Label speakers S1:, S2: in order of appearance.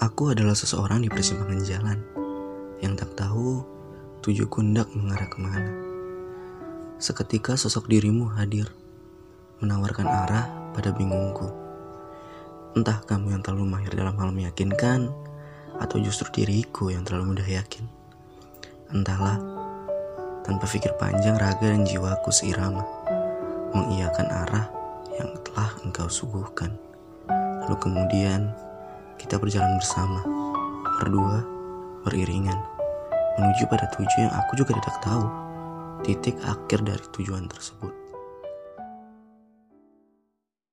S1: Aku adalah seseorang di persimpangan jalan yang tak tahu tujuh kundak mengarah ke mana. Seketika sosok dirimu hadir, menawarkan arah pada bingungku. Entah kamu yang terlalu mahir dalam hal meyakinkan, atau justru diriku yang terlalu mudah yakin. Entahlah, tanpa pikir panjang raga dan jiwaku seirama, mengiyakan arah yang telah engkau suguhkan. Lalu kemudian, kita berjalan bersama, berdua, beriringan, menuju pada tujuan yang aku juga tidak tahu, titik akhir dari tujuan tersebut.